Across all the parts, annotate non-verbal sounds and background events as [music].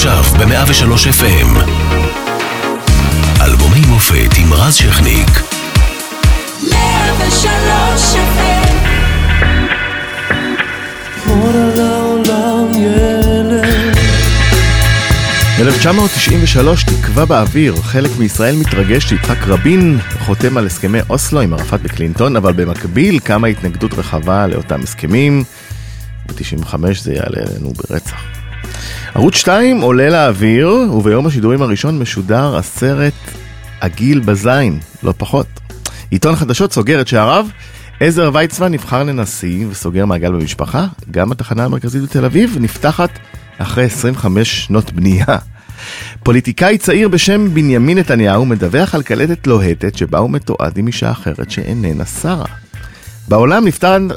עכשיו ב-103 FM. אלבומי מופת עם רז שכניק. 103 FM. 1993, תקווה באוויר, חלק מישראל מתרגש שיצחק רבין חותם על הסכמי אוסלו עם ערפאת וקלינטון, אבל במקביל קמה התנגדות רחבה לאותם הסכמים. ב-95 זה יעלה אלינו ברצח. ערוץ 2 עולה לאוויר, וביום השידורים הראשון משודר הסרט עגיל בזין, לא פחות. עיתון חדשות סוגר את שעריו, עזר ויצמן נבחר לנשיא וסוגר מעגל במשפחה, גם התחנה המרכזית בתל אביב נפתחת אחרי 25 שנות בנייה. פוליטיקאי צעיר בשם בנימין נתניהו מדווח על קלטת לוהטת שבה הוא מתועד עם אישה אחרת שאיננה שרה. בעולם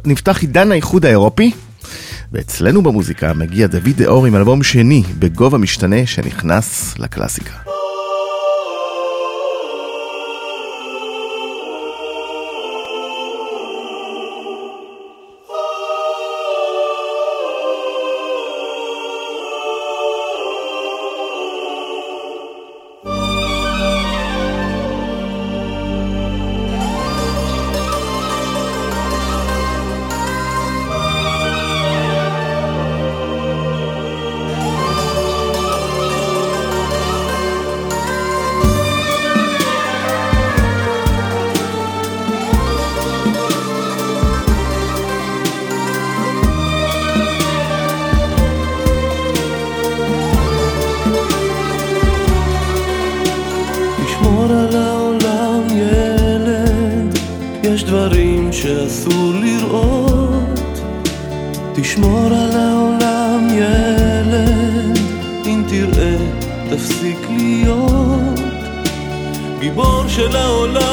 נפתח, עידן האיחוד האירופי, ואצלנו במוזיקה מגיע דוד דאור עם אלבום שני בגובה משתנה שנכנס לקלאסיקה. אסור לראות, תשמור על העולם ילד, אם תראה תפסיק להיות גיבור של העולם.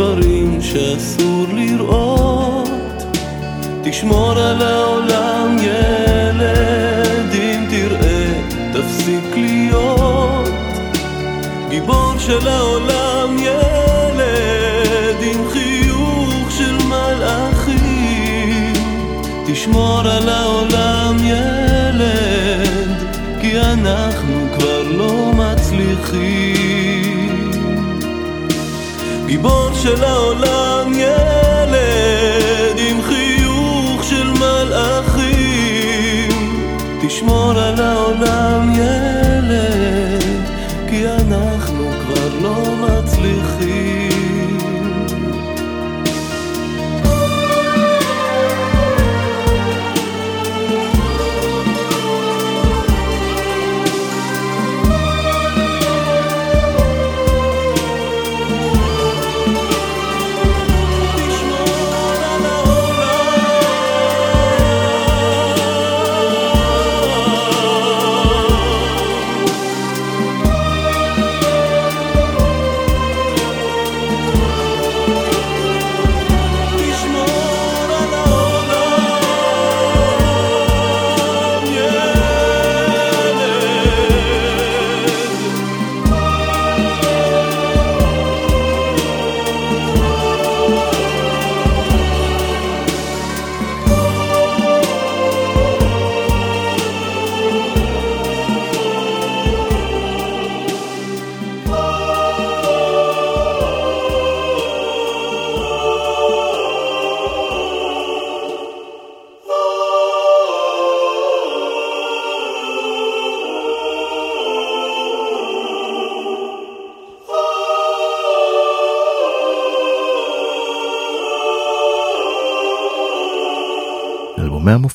דברים שאסור לראות. תשמור על העולם ילד אם תראה תפסיק להיות גיבור של העולם ילד עם חיוך של מלאכים. תשמור על העולם ילד כי אנחנו כבר לא מצליחים של העולם ילד עם חיוך של מלאכים. תשמור על העולם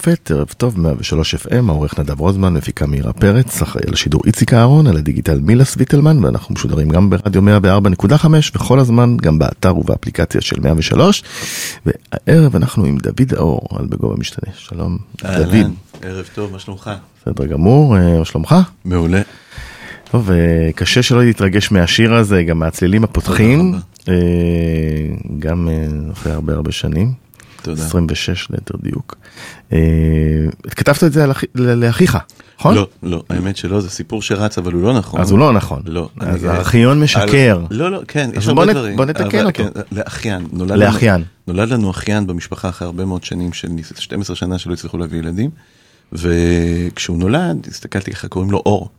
המופת, ערב טוב, 103 FM, העורך נדב רוזמן, מפיקה מאירה פרץ, אחראי על השידור איציק אהרון, על הדיגיטל מילס ויטלמן, ואנחנו משודרים גם ברדיו 104.5, וכל הזמן גם באתר ובאפליקציה של 103. והערב אנחנו עם דוד האור, על בגובה משתנה. שלום, דוד. אהלן, ערב טוב, מה שלומך? בסדר גמור, אה, מה שלומך? מעולה. טוב, אה, קשה שלא להתרגש מהשיר הזה, גם מהצלילים הפותחים, אה, גם אחרי הרבה הרבה שנים. תודה. 26 ליתר דיוק. אה, כתבת את זה לאחיך, נכון? לא, לא, האמת שלא, זה סיפור שרץ, אבל הוא לא נכון. אז הוא לא נכון. לא. אז הארכיון משקר. לא, לא, כן, יש הרבה דברים. בוא נתקן אותו. כן, לאחיין. לאחיין. נולד לנו אחיין במשפחה אחרי הרבה מאוד שנים של ניס- 12 שנה שלא הצליחו להביא ילדים. וכשהוא נולד, הסתכלתי ככה, קוראים לו אור.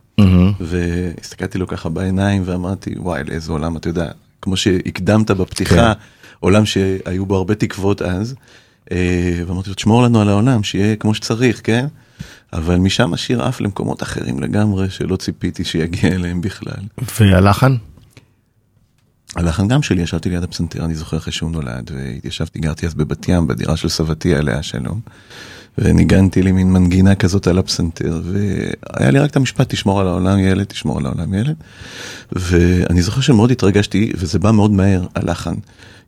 והסתכלתי לו ככה בעיניים ואמרתי, וואי, לאיזה עולם, אתה יודע, כמו שהקדמת בפתיחה, כן. עולם שהיו בו הרבה תקוות אז, אה, ואמרתי לו, תשמור לנו על העולם, שיהיה כמו שצריך, כן? אבל משם השיר עף למקומות אחרים לגמרי, שלא ציפיתי שיגיע אליהם בכלל. והלחן? הלחן גם שלי, ישבתי ליד הפסנתר, אני זוכר אחרי שהוא נולד, והתיישבתי, גרתי אז בבת ים, בדירה של סבתי עליה שלום, וניגנתי לי מין מנגינה כזאת על הפסנתר, והיה לי רק את המשפט, תשמור על העולם ילד, תשמור על העולם ילד, ואני זוכר שמאוד התרגשתי, וזה בא מאוד מהר, הלחן.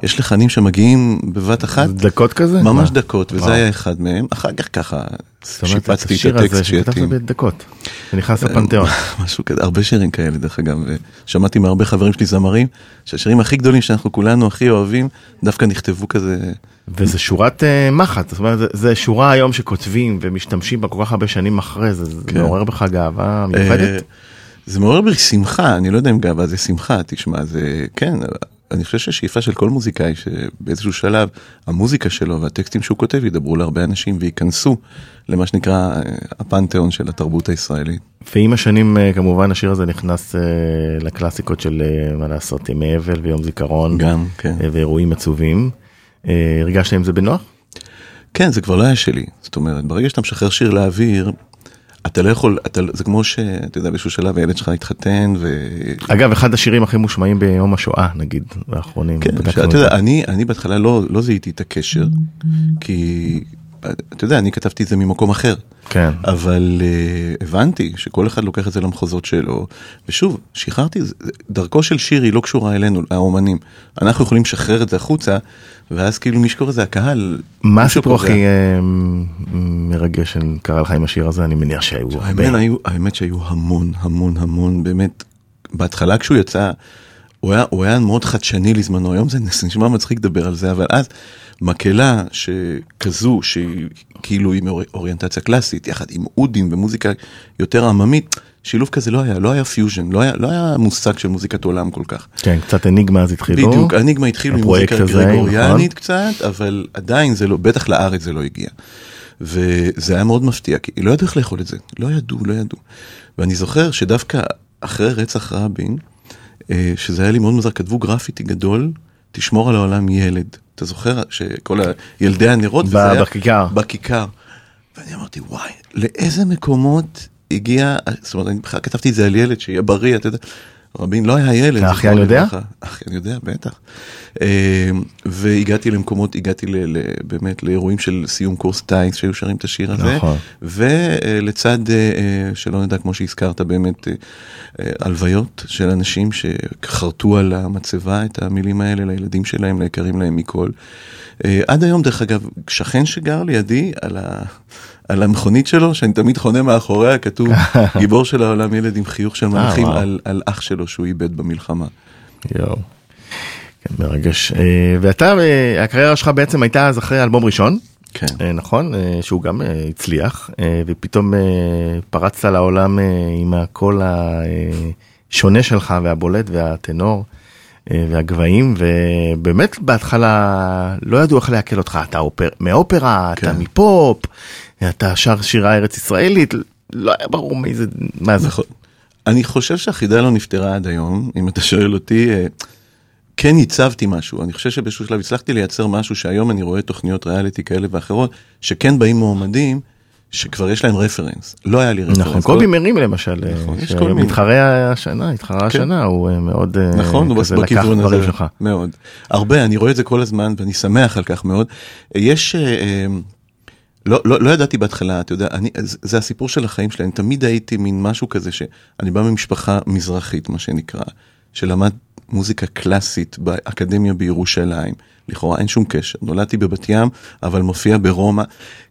יש לחנים שמגיעים בבת אחת, דקות כזה? ממש מה? דקות, וזה וואו. היה אחד מהם, אחר כך ככה זאת אומרת, שיפצתי את השיר הטקסט הזה שכתבת שיתאים. בדקות, ונכנס לפנתיאון. [laughs] משהו כזה, הרבה שירים כאלה דרך אגב, ושמעתי מהרבה חברים שלי זמרים, שהשירים הכי גדולים שאנחנו כולנו הכי אוהבים, דווקא נכתבו כזה, וזה שורת אה, מחט, זאת אומרת, זה- זה שורה היום שכותבים ומשתמשים בה כל כך הרבה שנים אחרי זה, זה כן. מעורר בך גאווה אה, מיוחדת? זה מעורר בי שמחה, אני לא יודע אם גאווה זה שמחה, תשמע, זה, כן, אני חושב שהשאיפה של כל מוזיקאי, שבאיזשהו שלב המוזיקה שלו והטקסטים שהוא כותב ידברו להרבה אנשים וייכנסו למה שנקרא אה, הפנתיאון של התרבות הישראלית. ועם השנים אה, כמובן השיר הזה נכנס אה, לקלאסיקות של מה לעשות, ימי אבל ויום זיכרון, גם, כן. ואירועים עצובים. הרגשת עם זה בנוח? כן, זה כבר לא היה שלי. זאת אומרת, ברגע שאתה משחרר שיר לאוויר, אתה לא יכול, אתה, זה כמו שאתה יודע, באיזשהו שלב הילד שלך התחתן, ו... אגב, אחד השירים הכי מושמעים ביום השואה, נגיד, האחרונים. כן, שאתה את יודע. אני, אני בהתחלה לא, לא זיהיתי את הקשר, כי, אתה יודע, אני כתבתי את זה ממקום אחר. כן. אבל uh, הבנתי שכל אחד לוקח את זה למחוזות שלו, ושוב, שחררתי, דרכו של שיר היא לא קשורה אלינו, האומנים. אנחנו יכולים לשחרר את זה החוצה, ואז כאילו מי שקורא זה הקהל. מה הסיפור. הכי אה, מרגש שקרה לך עם השיר הזה? אני מניח שהיו הרבה. האמת, היו, האמת שהיו המון, המון, המון, באמת, בהתחלה כשהוא יצא, הוא היה, הוא היה מאוד חדשני לזמנו, היום זה נשמע מצחיק לדבר על זה, אבל אז מקהלה שכזו, שהיא כאילו עם אור- אוריינטציה קלאסית, יחד עם עודים ומוזיקה יותר עממית, שילוב כזה לא היה, לא היה פיוז'ן, לא היה, לא היה מושג של מוזיקת עולם כל כך. כן, קצת אניגמה אז התחילו. בדיוק, אניגמה התחילו עם מוזיקה הזה, גרגוריאנית נכון. קצת, אבל עדיין זה לא, בטח לארץ זה לא הגיע. וזה היה מאוד מפתיע, כי לא ידעו איך לאכול את זה, לא ידעו, לא ידעו. ואני זוכר שדווקא אחרי רצח רבין, אה, שזה היה לי מאוד מוזר, כתבו גרפיטי גדול, תשמור על העולם ילד. אתה זוכר שכל ילדי הנרות, ב- וזה היה בכיכר. בכיכר. ואני אמרתי, וואי, לאיזה מקומות הגיע, זאת אומרת, אני בכלל כתבתי את זה על ילד, שיהיה בריא, אתה יודע. רבין לא היה ילד. האחיין יודע? האחיין יודע, בטח. אה, והגעתי למקומות, הגעתי ל, ל, באמת לאירועים של סיום קורס טיס שהיו שרים את השיר הזה. נכון. ולצד, אה, אה, שלא נדע, כמו שהזכרת, באמת, אה, הלוויות של אנשים שחרטו על המצבה את המילים האלה לילדים שלהם, ליקרים להם מכל. עד היום, דרך אגב, שכן שגר לידי על, ה, על המכונית שלו, שאני תמיד חונה מאחוריה, כתוב [laughs] גיבור של העולם ילד עם חיוך של מלאכים וואו. על, על אח שלו שהוא איבד במלחמה. יואו. כן, מרגש. אה, ואתה, אה, הקריירה שלך בעצם הייתה אז אחרי אלבום ראשון, כן. אה, נכון? אה, שהוא גם אה, הצליח, אה, ופתאום אה, פרצת לעולם אה, עם הקול השונה שלך והבולט והטנור אה, והגבהים, ובאמת בהתחלה לא ידעו איך לעכל אותך, אתה אופר, מאופרה, אתה כן. מפופ, אתה שר שירה ארץ ישראלית, לא היה ברור מי זה, מה זה. נכון. אני חושב שהחידה לא נפתרה עד היום, אם אתה שואל אותי, אה, כן ייצבתי משהו, אני חושב שבאיזשהו שלב הצלחתי לייצר משהו שהיום אני רואה תוכניות ריאליטי כאלה ואחרות, שכן באים מועמדים, שכבר יש להם רפרנס, לא היה לי רפרנס. נכון, קובי מרים למשל, אה, נכון, מיני. שמתחרה השנה, התחרה השנה, הוא אה, מאוד אה, נכון, כזה לקח דברים הזה, שלך. מאוד. הרבה, אני רואה את זה כל הזמן ואני שמח על כך מאוד. יש, אה, אה, לא, לא, לא ידעתי בהתחלה, אתה יודע, אני, זה הסיפור של החיים שלי, אני תמיד הייתי מין משהו כזה שאני בא ממשפחה מזרחית, מה שנקרא, שלמד מוזיקה קלאסית באקדמיה בירושלים. לכאורה אין שום קשר, נולדתי בבת ים, אבל מופיע ברומא,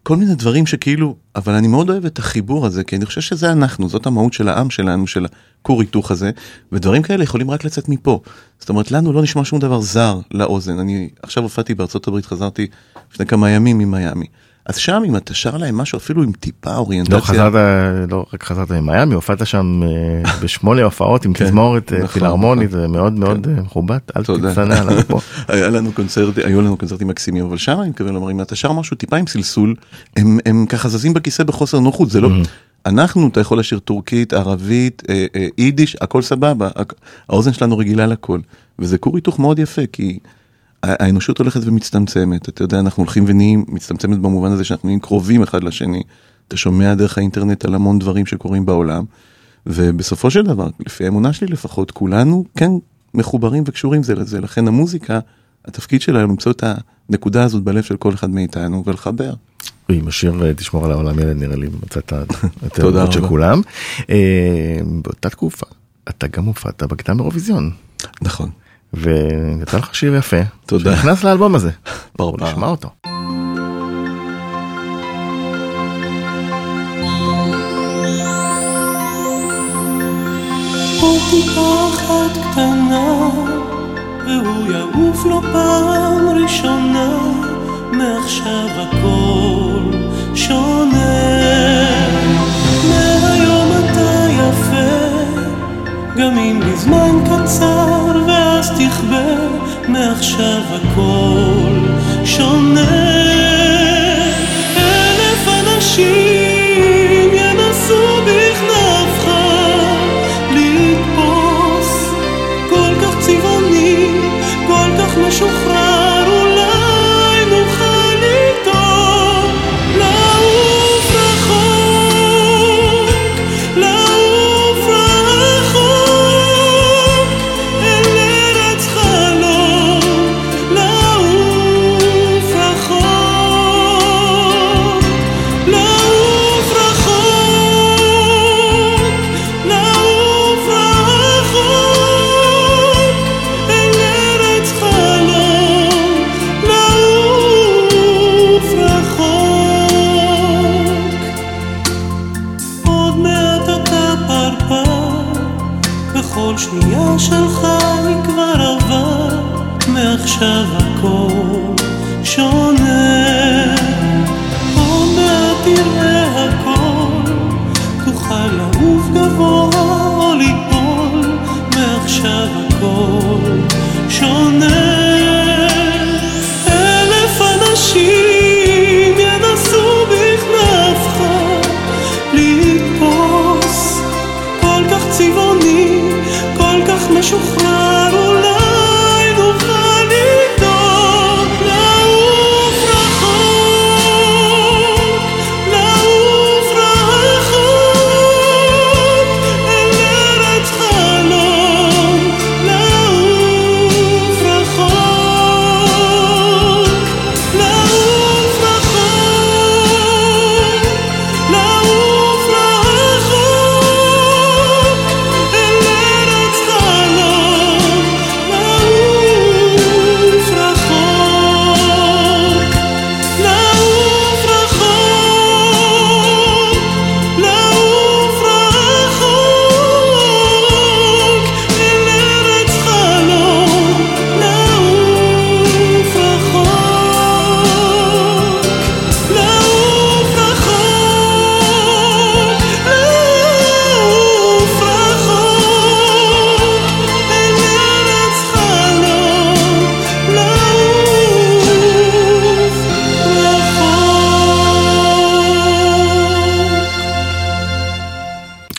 כל מיני דברים שכאילו, אבל אני מאוד אוהב את החיבור הזה, כי אני חושב שזה אנחנו, זאת המהות של העם שלנו, של הכור היתוך הזה, ודברים כאלה יכולים רק לצאת מפה. זאת אומרת, לנו לא נשמע שום דבר זר לאוזן. אני עכשיו הופעתי בארצות הברית, חזרתי לפני כמה ימים ממיאמי. אז שם אם אתה שר להם משהו אפילו עם טיפה אוריינטציה. לא חזרת, לא רק חזרת ממיאמי, הופעת שם אה, [laughs] בשמונה הופעות עם כן, תזמורת אה, נכון, פילהרמונית, נכון. זה מאוד מאוד אה, מכובד, אל. תצנע [laughs] לנו פה. היו לנו קונצרטים מקסימים, אבל שם אני מתכוון לומר, אם אתה שר משהו טיפה עם סלסול, הם, ככה זזים בכיסא בחוסר נוחות, זה לא, אנחנו, אתה יכול לשיר טורקית, ערבית, יידיש, הכל סבבה, האוזן שלנו רגילה לכל, וזה כור היתוך מאוד יפה, כי האנושות הולכת ומצטמצמת, אתה יודע, אנחנו הולכים ונהיים, מצטמצמת במובן הזה שאנחנו נהיים קרובים אחד לשני, אתה שומע דרך האינטרנט על המון דברים שקורים בעולם, ובסופו של דבר, לפי האמונה שלי לפחות, כולנו כן מחוברים וקשורים זה לזה, לכן המוזיקה, התפקיד שלה הוא למצוא את הנקודה הזאת בלב של כל אחד מאיתנו ולחבר. עם השיר אה, תשמור על העולם ילד נראה לי מצאת את [laughs] האהבות של. כולם. אה, באותה תקופה אתה גם הופעת בקדם אירוויזיון נכון. ויצא לך שיר יפה. תודה. שנכנס לאלבום הזה. [laughs] ברור. נשמע אותו. עוד טיפה אחת קטנה, והוא יעוף לו פעם ראשונה, מעכשיו הכל שונה. גם אם לזמן קצר, ואז תכבה, מעכשיו הכל שונה. אלף אנשים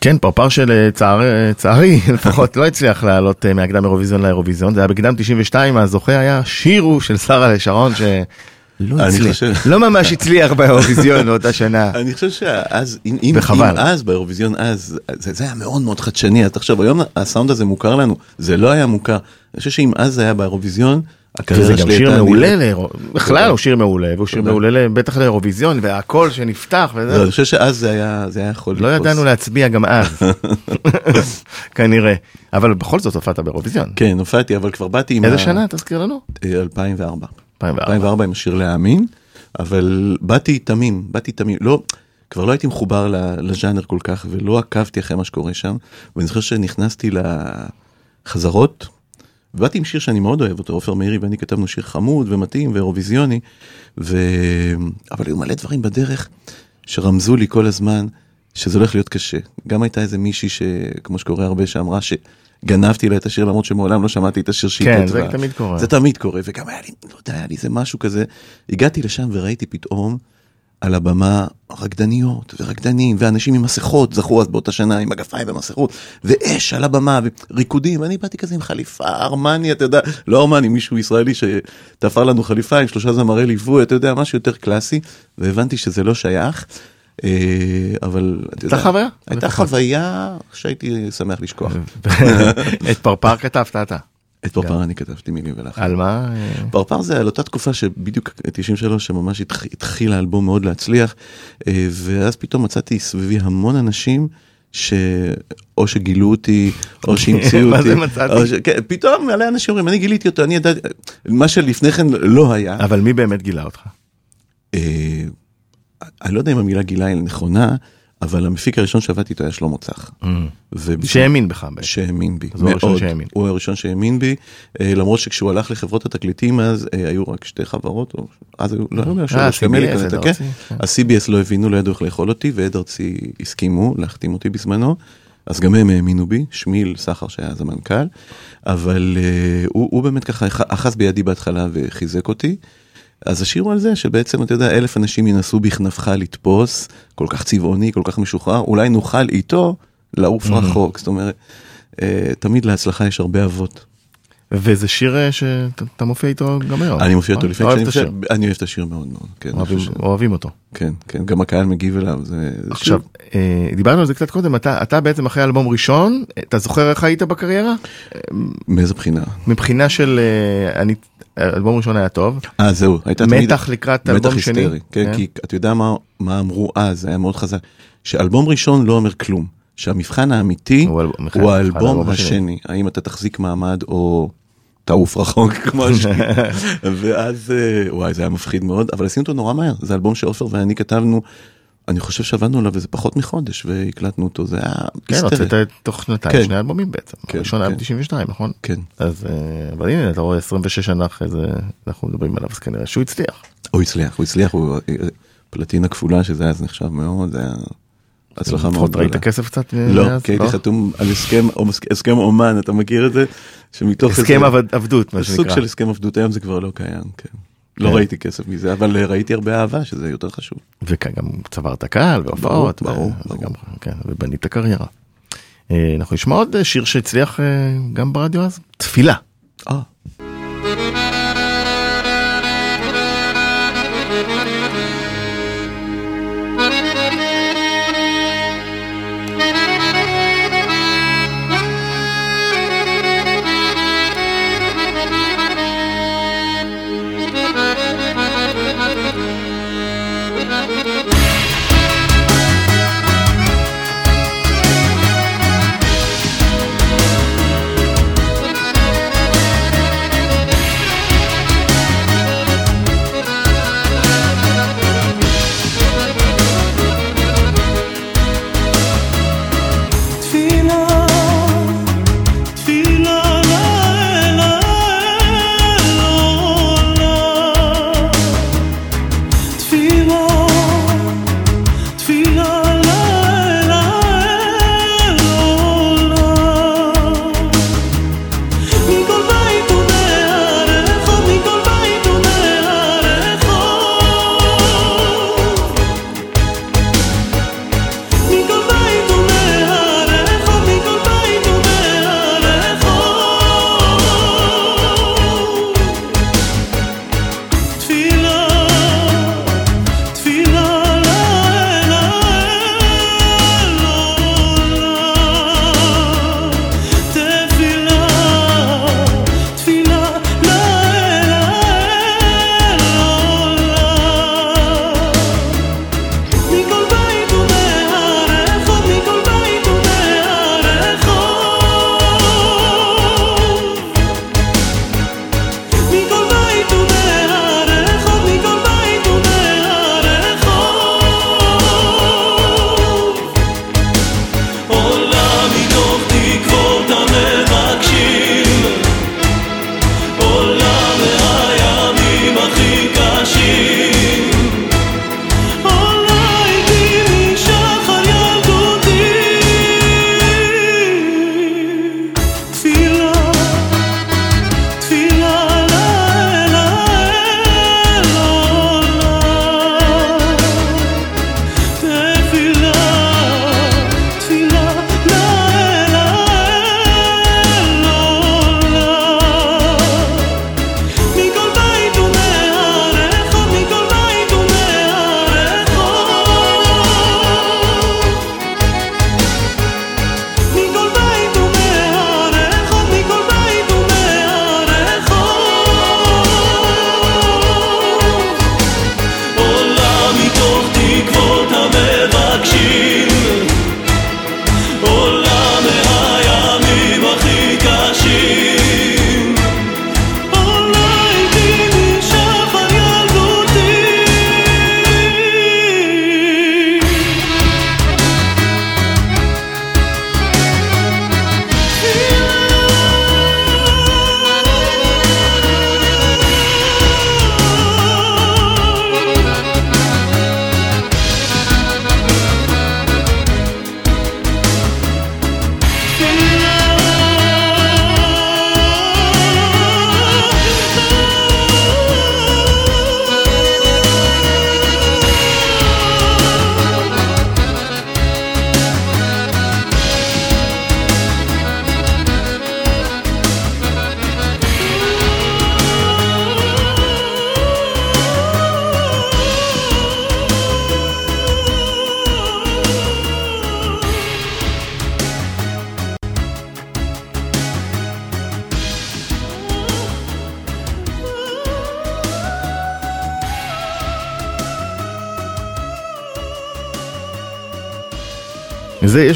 כן, פרפר שלצערי [laughs] לפחות לא הצליח לעלות אה, מהקדם אירוויזיון לאירוויזיון, זה היה בקדם 92, הזוכה היה שירו של שרה לשרון שלא אני הצליח, חושב- לא ממש הצליח באירוויזיון [laughs] באותה שנה. אני חושב שאז, אם, אם, וחבל. אם אז באירוויזיון אז, זה, זה היה מאוד מאוד חדשני, אז תחשוב, היום הסאונד הזה מוכר לנו, זה לא היה מוכר. אני חושב שאם אז זה היה באירוויזיון, וזה גם שיר מעולה, בכלל הוא שיר מעולה, והוא שיר. מעולה בטח לאירוויזיון, והקול שנפתח לא, וזה. אני חושב שאז זה היה זה יכול לא לתפוס. ידענו להצביע גם אז, [laughs] כנראה. אבל בכל זאת הופעת באירוויזיון. כן, הופעתי, אבל כבר באתי עם... איזה שנה, תזכיר לנו? אה, 2004. 2004. 2004 עם השיר להאמין, אבל באתי תמים, באתי תמים, לא, כבר לא הייתי מחובר לז'אנר כל כך, ולא עקבתי אחרי מה שקורה שם, ואני זוכר שנכנסתי לחזרות, ובאתי עם שיר שאני מאוד אוהב אותו, עופר מאירי ואני כתבנו שיר חמוד ומתאים ואירוויזיוני, ו... אבל היו מלא דברים בדרך שרמזו לי כל הזמן שזה הולך להיות קשה. גם הייתה איזה מישהי שכמו שקורה הרבה שאמרה שגנבתי לה את השיר למרות שמעולם לא שמעתי את השיר שהיא כן, כתבה. זה תמיד קורה. זה תמיד קורה, וגם היה לי, לא יודע, היה לי איזה משהו כזה. הגעתי לשם וראיתי פתאום על הבמה רקדניות ורקדנים ואנשים עם מסכות, זכו אז באותה שנה עם מגפיים ומסכות, ואש על הבמה וריקודים, ואני באתי כזה עם חליפה, ארמני, אתה יודע, לא ארמני, מישהו ישראלי שתפר לנו חליפה עם שלושה זמרי ליווי, אתה יודע, משהו יותר קלאסי, והבנתי שזה לא שייך. אה, אבל אתה יודע, חוויה? הייתה. חוויה שהייתי שמח לשכוח. [laughs] את פרפר כתבת אתה. את פרפר אני כתבתי מילים ולחן. על מה? פרפר זה על אותה תקופה שבדיוק 93 שממש התח- התחיל האלבום מאוד להצליח אה, ואז פתאום מצאתי סביבי המון אנשים שאו שגילו אותי או שהמציאו [laughs] מה אותי. זה מצאתי? ש... כן, פתאום מלא אנשים אומרים אני גיליתי אותו אני ידעתי מה שלפני כן לא היה. אבל מי באמת גילה אותך? אה, אני לא יודע אם המילה גילה היא נכונה אבל המפיק הראשון שעבדתי איתו היה שלמה צח. ובשביל- שהאמין בך בעצם. שהאמין בי, מאוד. שהאמין. הוא הראשון שהאמין בי, אה, למרות שכשהוא הלך לחברות התקליטים אז אה, היו רק שתי חברות, או אז היו, לא יודע, שלוש. ה-CBS לא הבינו, לא ידעו איך לאכול אותי, ועד ארצי הסכימו להחתים אותי בזמנו, אז גם הם האמינו בי, שמיל סחר שהיה אז המנכ"ל, אבל אה, הוא, הוא באמת ככה אח- אחז בידי בהתחלה וחיזק אותי. אז השיר הוא על זה שבעצם אתה יודע אלף אנשים ינסו בכנפך לתפוס כל כך צבעוני כל כך משוחרר אולי נוכל איתו לעוף רחוק זאת אומרת אה, תמיד להצלחה יש הרבה אבות. וזה שיר אה, שאתה מופיע איתו גם היום. אני מופיע אותו נכון? לפני שאני מופיע. אני אוהב את השיר מאוד מאוד. כן, אוהבים- ש- אוהבים אותו. כן, כן, גם הקהל מגיב אליו. זה עכשיו, אה, דיברנו על זה קצת קודם, אתה אתה בעצם אחרי אלבום ראשון, אתה זוכר איך היית בקריירה? מאיזה בחינה? מבחינה של, אה, אני, אלבום ראשון היה טוב, אה זהו, הייתה תמיד... מתח לקראת מתח אלבום שני. היסטרי, כן, כן. כי אתה יודע מה, מה אמרו אז, היה מאוד חזק, שאלבום ראשון לא אומר כלום, שהמבחן האמיתי הוא הוא האלבום. השני, האם אתה תחזיק מעמד או תעוף רחוק [laughs] כמו השני, ואז אה, וואי זה היה מפחיד מאוד, אבל עשינו אותו נורא מהר, זה אלבום שעופר ואני כתבנו, אני חושב שעבדנו עליו איזה פחות מחודש והקלטנו אותו, זה היה כן. הוצאת תוך שנתיים כן. שני אלבומים בעצם, כן, הראשון היה כן. ב-92 נכון? כן, אז אה, אבל הנה אתה רואה 26 שנה אחרי זה אנחנו מדברים עליו אז כנראה שהוא הצליח. הוא הצליח, הוא הצליח, הוא אה, פלטינה כפולה שזה אז נחשב מאוד, זה היה הצלחה מאוד לפחות ראית גדולה. כסף קצת? לא? כי הייתי חתום על הסכם אומן, אתה מכיר את זה? שמתוך הסכם איזה- עבד- עבדות מה סוג שנקרא. של הסכם עבדות, היום זה כבר לא קיים, כן. לא כן. ראיתי כסף מזה, אבל אה, ראיתי הרבה אהבה, שזה יותר חשוב. וגם צברת קהל והופעות, ברור, ברור, כן, ובנית קריירה. אה, אנחנו נשמע עוד אה, שיר שהצליח גם ברדיו אז, תפילה.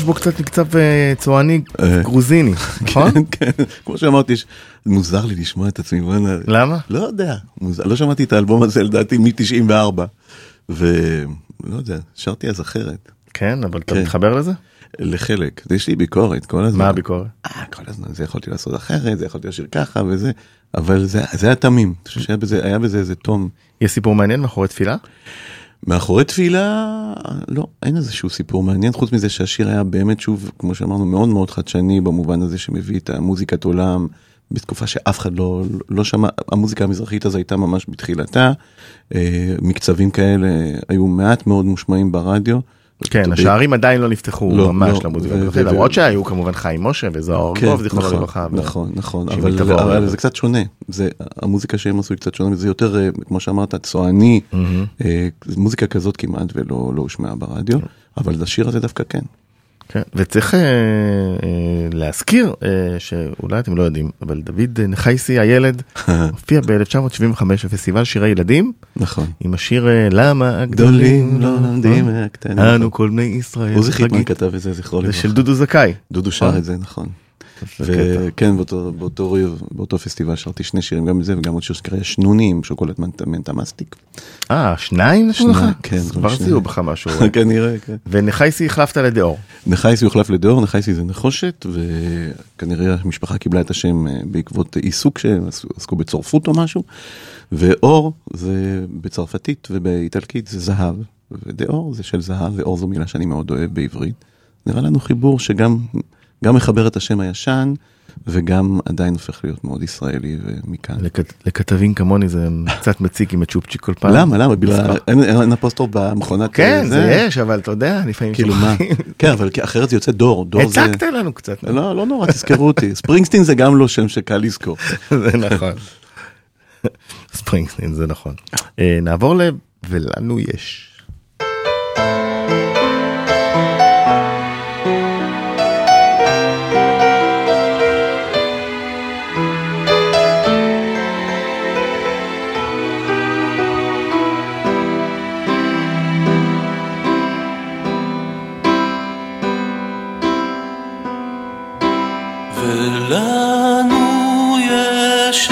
יש בו קצת מקצב אה, צועני אה. גרוזיני, [laughs] נכון? כן, כן, כמו שאמרתי, מוזר לי לשמוע את עצמי, למה? לא יודע, לא שמעתי את האלבום הזה לדעתי מ-94, ולא יודע, שרתי אז אחרת, כן, אבל אתה כן. מתחבר לזה? לחלק, יש לי ביקורת כל הזמן. מה הביקורת? אה, כל הזמן, זה יכולתי לעשות אחרת, זה יכולתי לשיר ככה וזה, אבל זה, היה תמים, היה בזה איזה תום. יש סיפור מעניין מאחורי תפילה? מאחורי תפילה, לא, אין איזשהו סיפור מעניין, חוץ מזה שהשיר היה באמת, שוב, כמו שאמרנו, מאוד מאוד חדשני במובן הזה שמביא את המוזיקת עולם, בתקופה שאף אחד לא, לא שמע, המוזיקה המזרחית הזו הייתה ממש בתחילתה, אה, מקצבים כאלה היו מעט מאוד מושמעים ברדיו. כן, השערים עדיין לא נפתחו לא, ממש לא, למוזיקה המזרחית, ו- למרות שהיו כמובן חיים משה וזוהר ארגוב, זיכרונו נכון, לברכה. נכון, נכון, אבל, מתבור. אבל זה קצת שונה, זה, המוזיקה שהם עשו היא קצת שונה, וזה יותר, אה, כמו שאמרת, צועני, אה, מוזיקה כזאת כמעט ולא לא הושמעה ברדיו, אבל השיר הזה דווקא כן. כן, וצריך אה, אה, להזכיר אה, שאולי אתם לא יודעים, אבל דוד אה, נחייסי הילד [laughs] הופיע ב-1975 בפסטיבל שירי ילדים נכון. עם השיר אה, למה הגדולים גדולים לא לומדים מהקטנים. אנו כל בני ישראל. עוזי חיטמן. כתב את זה, זכרו זה לברכה. של דודו זכאי. דודו שר את זה, נכון. וכן, באותו, באותו, באותו פסטיבל שרתי שני שירים, גם זה וגם עוד שיר שקרא שנוני עם שוקולד מנט- מנטה מסטיק. אה, שניים נתנו לך? שניים, כן, כבר. זיהו בך משהו. [laughs] כנראה, כן. ונחייסי החלפת לדאור. נחייסי הוחלף לדאור, נחייסי זה נחושת, וכנראה המשפחה קיבלה את השם אה, בעקבות עיסוק שהם עסקו בצורפות או משהו, ואור זה בצרפתית ובאיטלקית זה זהב, ודאור זה של זהב, ואור זו מילה שאני מאוד אוהב בעברית. נראה לנו חיבור שגם גם מחבר את השם הישן, וגם עדיין הופך להיות מאוד ישראלי ומכאן. לכת- לכתבים כמוני זה קצת מציק עם הצ'ופצ'יק כל פעם. למה, למה? בגלל. אין- אפוסטרופ במכונת... כן, אה, זה יש, אבל אתה יודע, לפעמים כאילו מה? כן, אבל אחרת זה יוצא דור, דור זה... הצגת לנו קצת. לא, לא נורא, תזכרו אותי. ספרינגסטין זה גם לא שם שקל לזכור. [laughs] זה נכון. [laughs] ספרינגסטין, זה נכון. אה, נעבור ל... ולנו יש. ולנו יש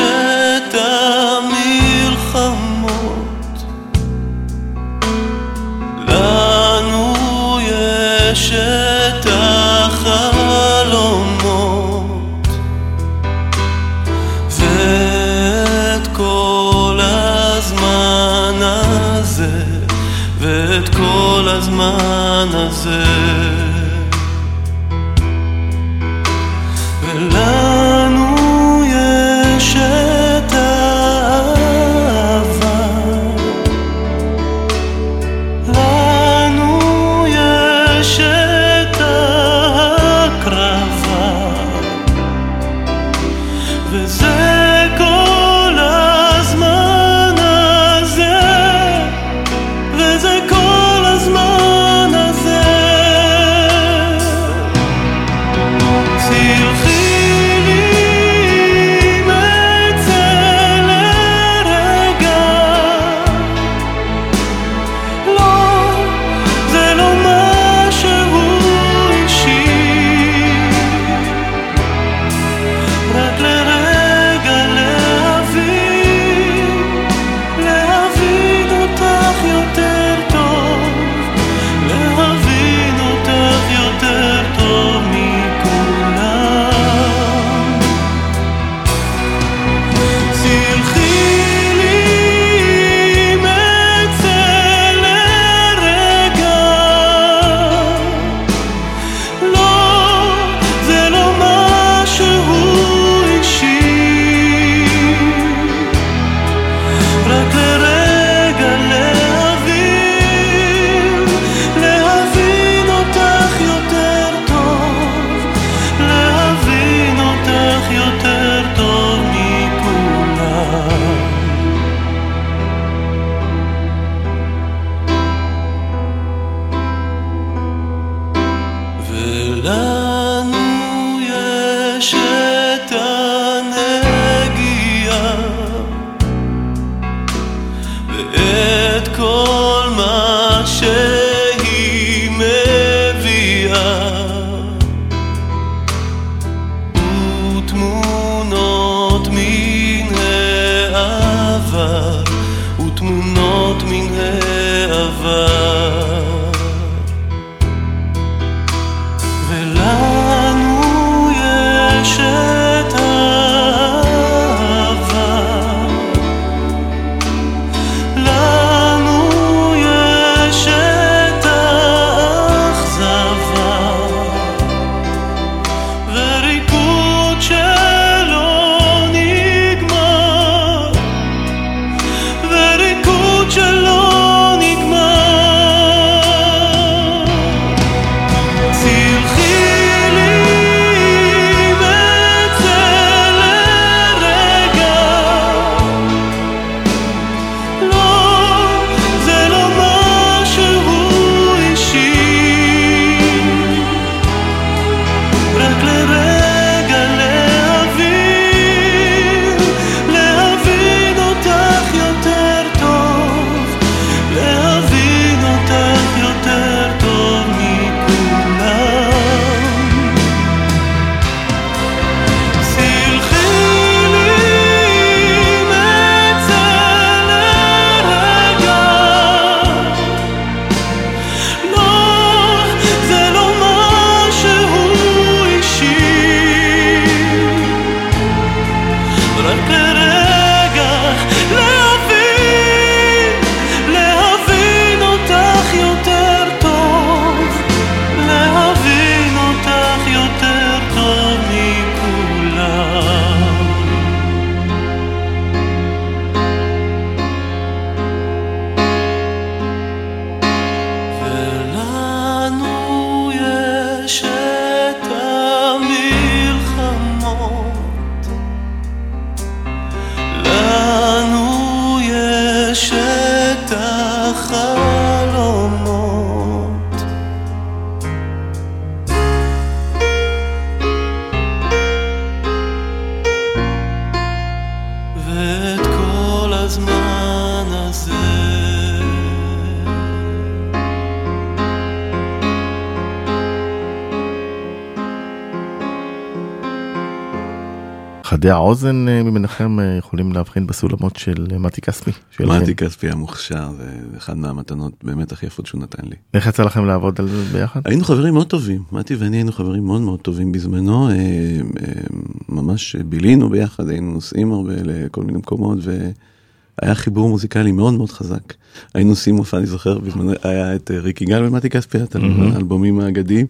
ותמונות מן העבר. חדי האוזן אה, מבינכם אה, יכולים להבחין בסולמות של אה, מתי כספי. מתי כספי המוכשר, זה אחד מהמתנות באמת הכי יפות שהוא נתן לי. איך יצא לכם לעבוד על זה ביחד? היינו חברים מאוד טובים, מתי ואני היינו חברים מאוד מאוד טובים בזמנו, ממש בילינו ביחד, היינו נוסעים הרבה לכל מיני מקומות והיה חיבור מוזיקלי מאוד מאוד חזק. היינו עושים מופע, אני זוכר, היה את אה, ריק יגאל ומתי כספי, את האלבומים האגדיים,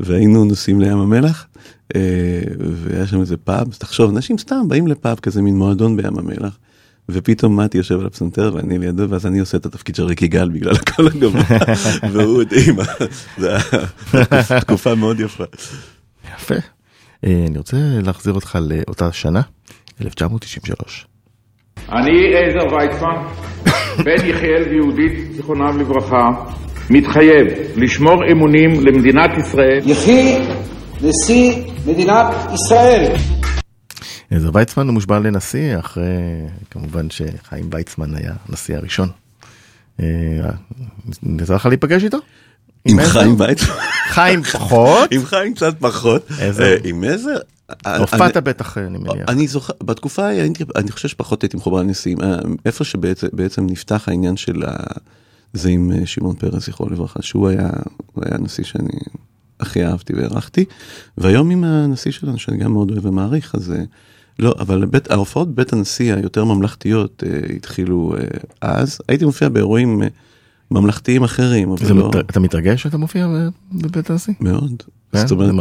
והיינו נוסעים לים המלח, אה, והיה שם איזה פאב, אז תחשוב, אנשים סתם באים לפאב כזה מין מועדון בים המלח. ופתאום מתי יושב על הפסנתר ואני לידו ואז אני עושה את התפקיד של ריק יגאל בגלל [laughs] הקול הגבוה [laughs] והוא את אימא, זה היה [laughs] תקופה מאוד יפה. יפה. אה, אני רוצה להחזיר אותך לאותה שנה, 1993. אני עזר ויצמן, בן יחיאל ויהודית, זיכרונם לברכה, מתחייב לשמור אמונים למדינת ישראל יחי נשיא מדינת ישראל. עזר ויצמן הוא מושבע לנשיא, אחרי כמובן שחיים ויצמן היה הנשיא הראשון. אה, יצא לך להיפגש איתו? עם? חיים ויצמן, חיים פחות? עם חיים קצת פחות. אה, עם עזר. הופעת בטח, אני מניח. אני זוכר, בתקופה ההיא אני חושב שפחות הייתי מחובר לנשיאים, אה, איפה שבעצם בעצם נפתח העניין של ה... זה עם אה, שמעון פרס, זכרו לברכה, שהוא היה, היה הנשיא שאני הכי אהבתי והערכתי, והיום עם הנשיא שלנו, שאני גם מאוד אוהב ומעריך, אז אה, לא, אבל בית, ההופעות בית הנשיא היותר ממלכתיות אה, התחילו אה, אז, הייתי מופיע באירועים אה, ממלכתיים אחרים, אבל לא... מת- אתה מתרגש שאתה מופיע בבית הנשיא? מאוד. כן? זאת אומרת,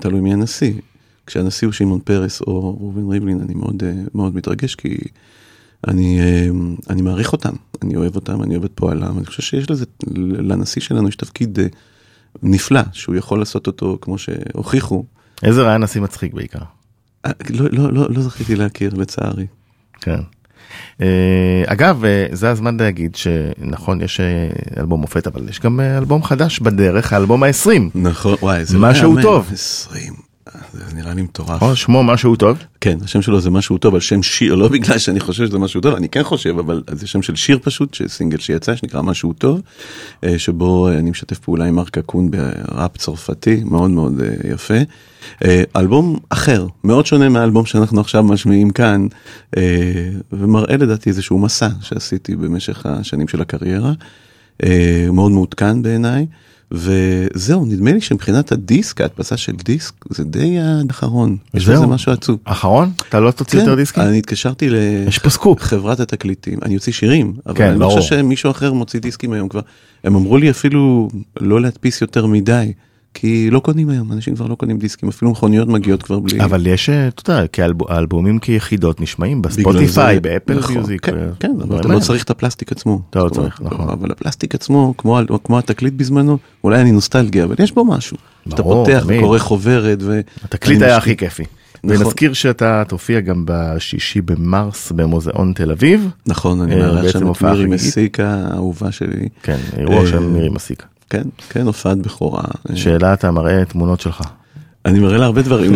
תלוי מי הנשיא. כשהנשיא הוא שמעון פרס או ראובן ריבלין, אני מאוד, אה, מאוד מתרגש, כי אני, אה, אני מעריך אותם, אני אוהב אותם, אני אוהב את פועלם, אני חושב שיש לזה, לנשיא שלנו יש תפקיד אה, נפלא, שהוא יכול לעשות אותו כמו שהוכיחו. עזר היה נשיא מצחיק בעיקר. לא, לא, לא, לא זכיתי להכיר, לצערי. כן. אגב, זה הזמן להגיד שנכון, יש אלבום מופת, אבל יש גם אלבום חדש בדרך, האלבום ה-20. נכון, וואי, זה משהו לא טוב. 20. זה נראה לי מטורף. או שמו משהו טוב. כן, השם שלו זה משהו טוב, על שם שיר, לא בגלל שאני חושב שזה משהו טוב, אני כן חושב, אבל זה שם של שיר פשוט, שסינגל שיצא, שנקרא משהו טוב, אה, שבו אני משתף פעולה עם מרק קקון בראפ צרפתי, מאוד מאוד אה, יפה. אה, אלבום אחר, מאוד שונה מהאלבום שאנחנו עכשיו משמיעים כאן, אה, ומראה לדעתי איזשהו מסע שעשיתי במשך השנים של הקריירה, מאוד מעודכן בעיניי. וזהו, נדמה לי שמבחינת הדיסק, ההדפסה של דיסק, זה די האחרון. יש. בזה משהו עצוב. אחרון? אתה לא תוציא יותר דיסקים? אני התקשרתי. לחברת התקליטים, אני אוציא שירים, אבל כן, אני לא. חושב שמישהו אחר מוציא דיסקים היום כבר. הם אמרו לי אפילו לא להדפיס יותר מדי, כי לא קונים היום, אנשים כבר לא קונים דיסקים, אפילו מכוניות מגיעות כבר בלי... אבל יש, אה, אתה יודע, כאלב- האלבומים כיחידות נשמעים בספוטיפיי, באפל נכון, מיוזיק. כן, ו- כן, אבל אתה לא. צריך את הפלסטיק עצמו. אתה לא צריך, נכון. אבל הפלסטיק עצמו, כמו, התקליט בזמנו, אולי אני נוסטלגיה, אבל יש בו משהו. ברור, פותח. וקורא חוברת ו... התקליט היה הכי כיפי. נכון. ונזכיר שאתה תופיע גם בשישי במרס במוזיאון תל אביב. נכון, אני אה, מארח שם את מירי. מסיקה, האהובה שלי. כן, אירוע אה, של מירי מסיקה. כן, כן, הופעת בכורה. שאלה אתה מראה תמונות שלך. אני מראה לה הרבה דברים.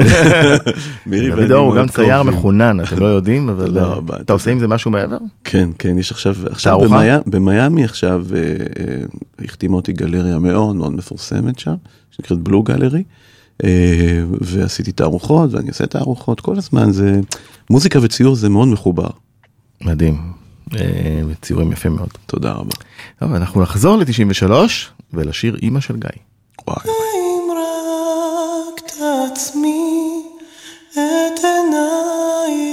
[laughs] מירי ואני דוד אור הוא גם צייר. מחונן, אתם לא יודעים, אבל אה, אתה. עושה עם זה משהו מעבר? כן, כן, יש עכשיו, עכשיו במיאמי עכשיו, אה, אה, החתימה אותי גלריה מאוד מאוד מפורסמת שם, שנקראת בלו גלרי, ועשיתי תערוכות, ואני עושה תערוכות כל הזמן, זה, מוזיקה וציור זה מאוד מחובר. מדהים. אה, ציורים יפים מאוד. תודה רבה. טוב, אנחנו נחזור ל-93 ולשיר אימא של גיא. וואי. אם רק תעצמי את עינייך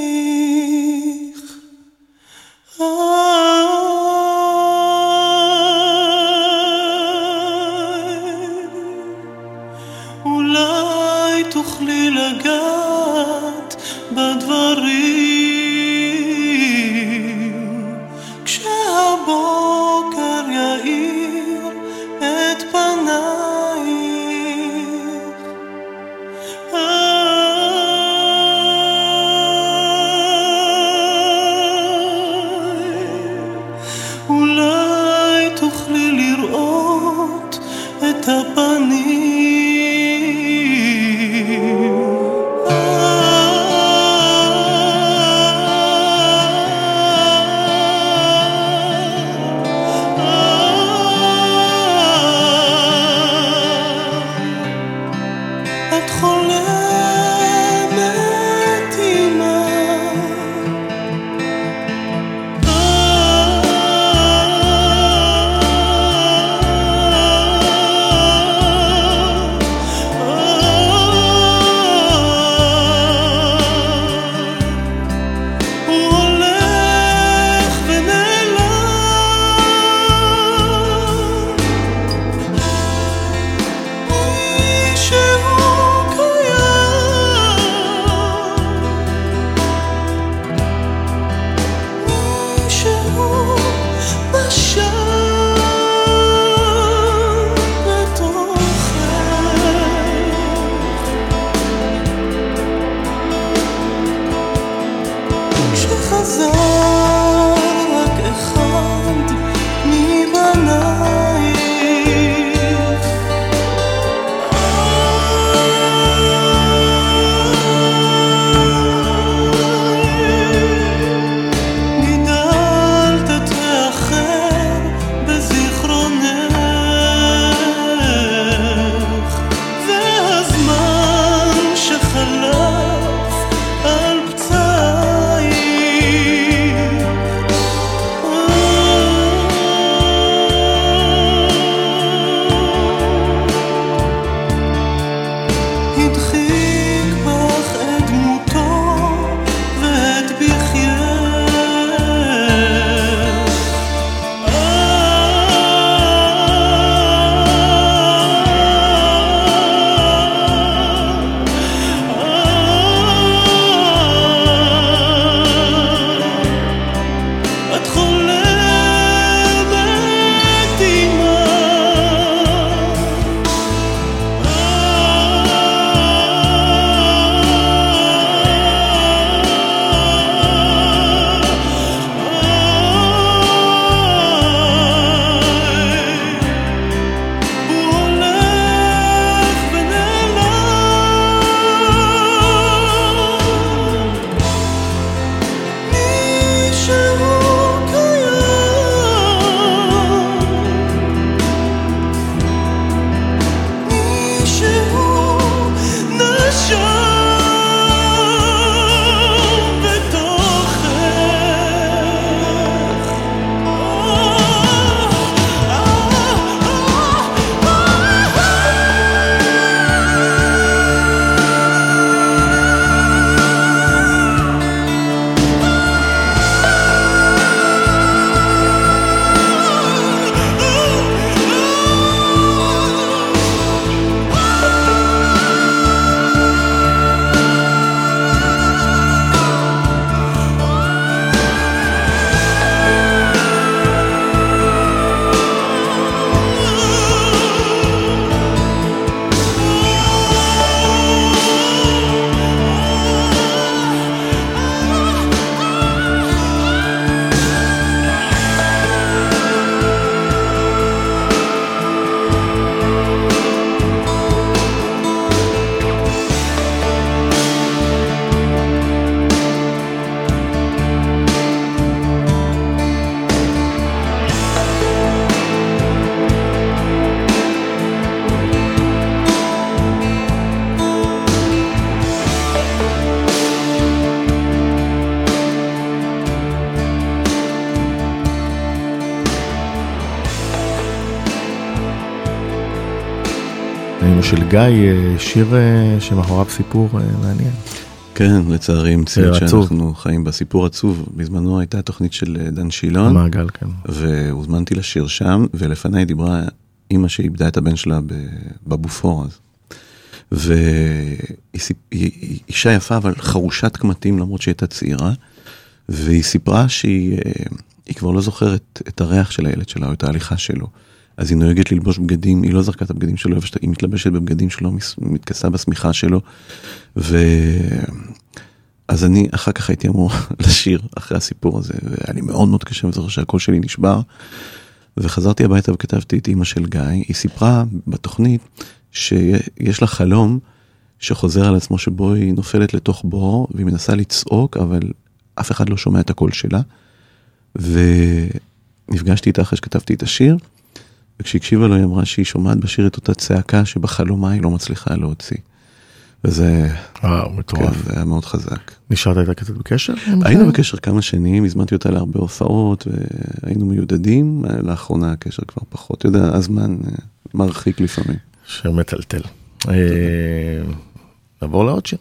של גיא, אה, שיר אה, שמאחוריו סיפור אה, מעניין. כן, לצערי המציאות. שאנחנו חיים בה, סיפור עצוב. בזמנו הייתה תוכנית של דן שילון, המעגל, כן. והוזמנתי לשיר שם, ולפניי דיברה אימא שאיבדה את הבן שלה בבופור אז. והיא אישה יפה, אבל חרושת קמטים למרות שהיא הייתה צעירה, והיא סיפרה שהיא היא כבר לא זוכרת את הריח של הילד שלה או את ההליכה שלו. אז היא נוהגת ללבוש בגדים, היא לא זרקה את הבגדים שלו, היא מתלבשת בבגדים שלו, מתכסה בשמיכה שלו. ו... אז אני אחר כך הייתי אמור [laughs] לשיר אחרי הסיפור הזה, והיה לי מאוד מאוד קשה, וזוכר שהקול שלי נשבר. וחזרתי הביתה וכתבתי את אימא של גיא, היא סיפרה בתוכנית שיש לה חלום שחוזר על עצמו שבו היא נופלת לתוך בור והיא מנסה לצעוק, אבל אף אחד לא שומע את הקול שלה. ונפגשתי איתה אחרי שכתבתי את השיר, וכשהקשיבה לו היא אמרה שהיא שומעת בשיר את אותה צעקה שבחלומה היא לא מצליחה להוציא. וזה וואו, כן, מטורף. זה היה מאוד חזק. נשארת איתה קצת בקשר? היינו? בקשר כמה שנים, הזמנתי אותה להרבה הופעות, והיינו מיודדים, לאחרונה הקשר כבר פחות, אתה יודע, הזמן אה, מרחיק לפעמים. שיר מטלטל. אה, נעבור לעוד שיר.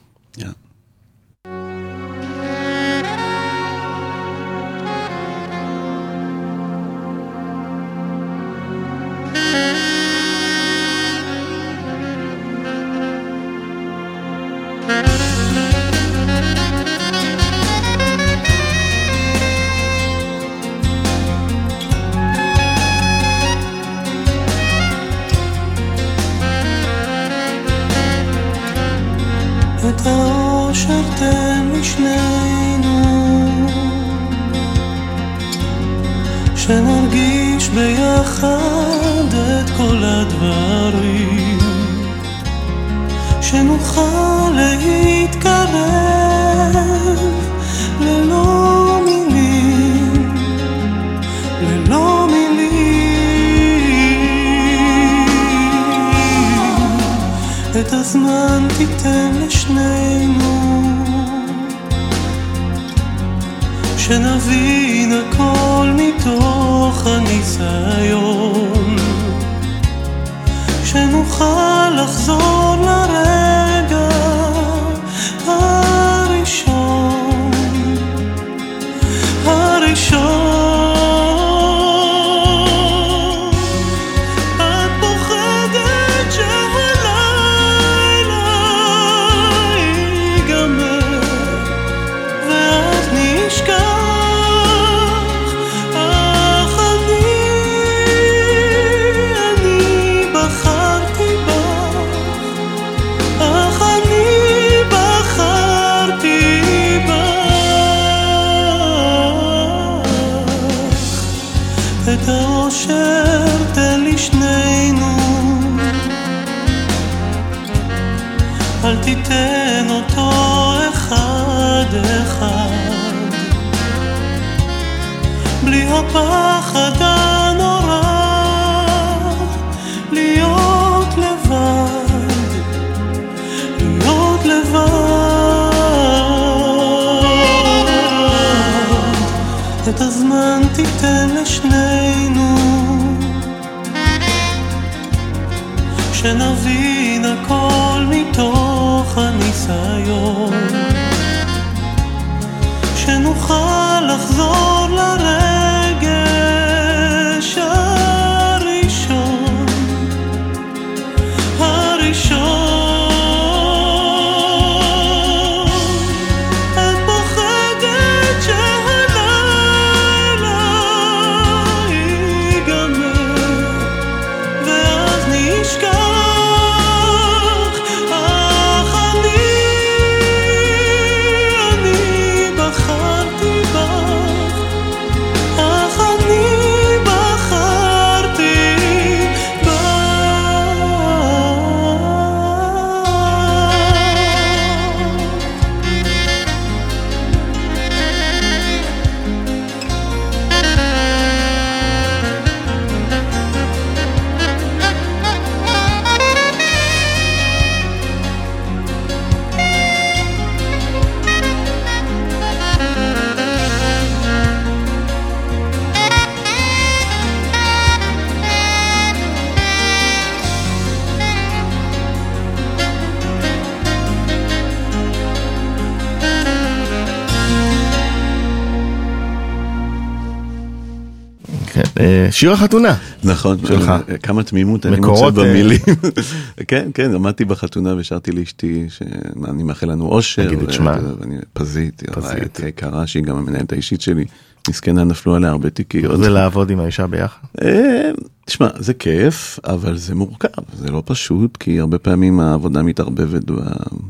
שיר החתונה. נכון, שלך. אה, כמה תמימות אני מוצא אה, במילים. [laughs] כן, כן, עמדתי בחתונה ושרתי לאשתי שאני מאחל לנו אושר. תגיד את שמה. ואני- פזית, פזית. יקרה שהיא גם המנהלת האישית שלי. מסכנה נפלו עליה הרבה תיקיות. זה לעבוד עם האישה ביחד. אה, תשמע, זה כיף, אבל זה מורכב, זה לא פשוט, כי הרבה פעמים העבודה מתערבבת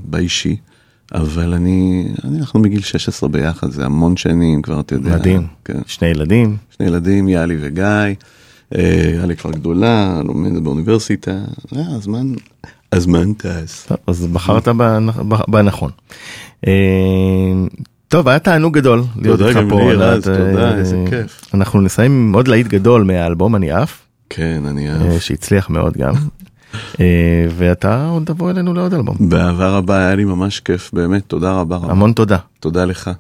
באישי. אבל אני, אני, אנחנו מגיל 16 ביחד, זה המון שנים כבר, אתה יודע. מדהים. כן. שני ילדים. שני ילדים, יאלי וגיא. אה, יאלי כבר גדולה, לומדת באוניברסיטה. אה, הזמן, הזמן טס. טוב, אז בחרת בנכון. אה, טוב, היה תענוג גדול להיות איתך פה. תודה, אה, איזה כיף. אנחנו נסיים עם עוד להיט גדול מהאלבום אני עף, כן, אני אהב. שהצליח מאוד גם. אה, ואתה עוד תבוא אלינו לעוד אלבום. באהבה רבה, היה לי ממש כיף, באמת, תודה רבה. המון תודה. תודה לך.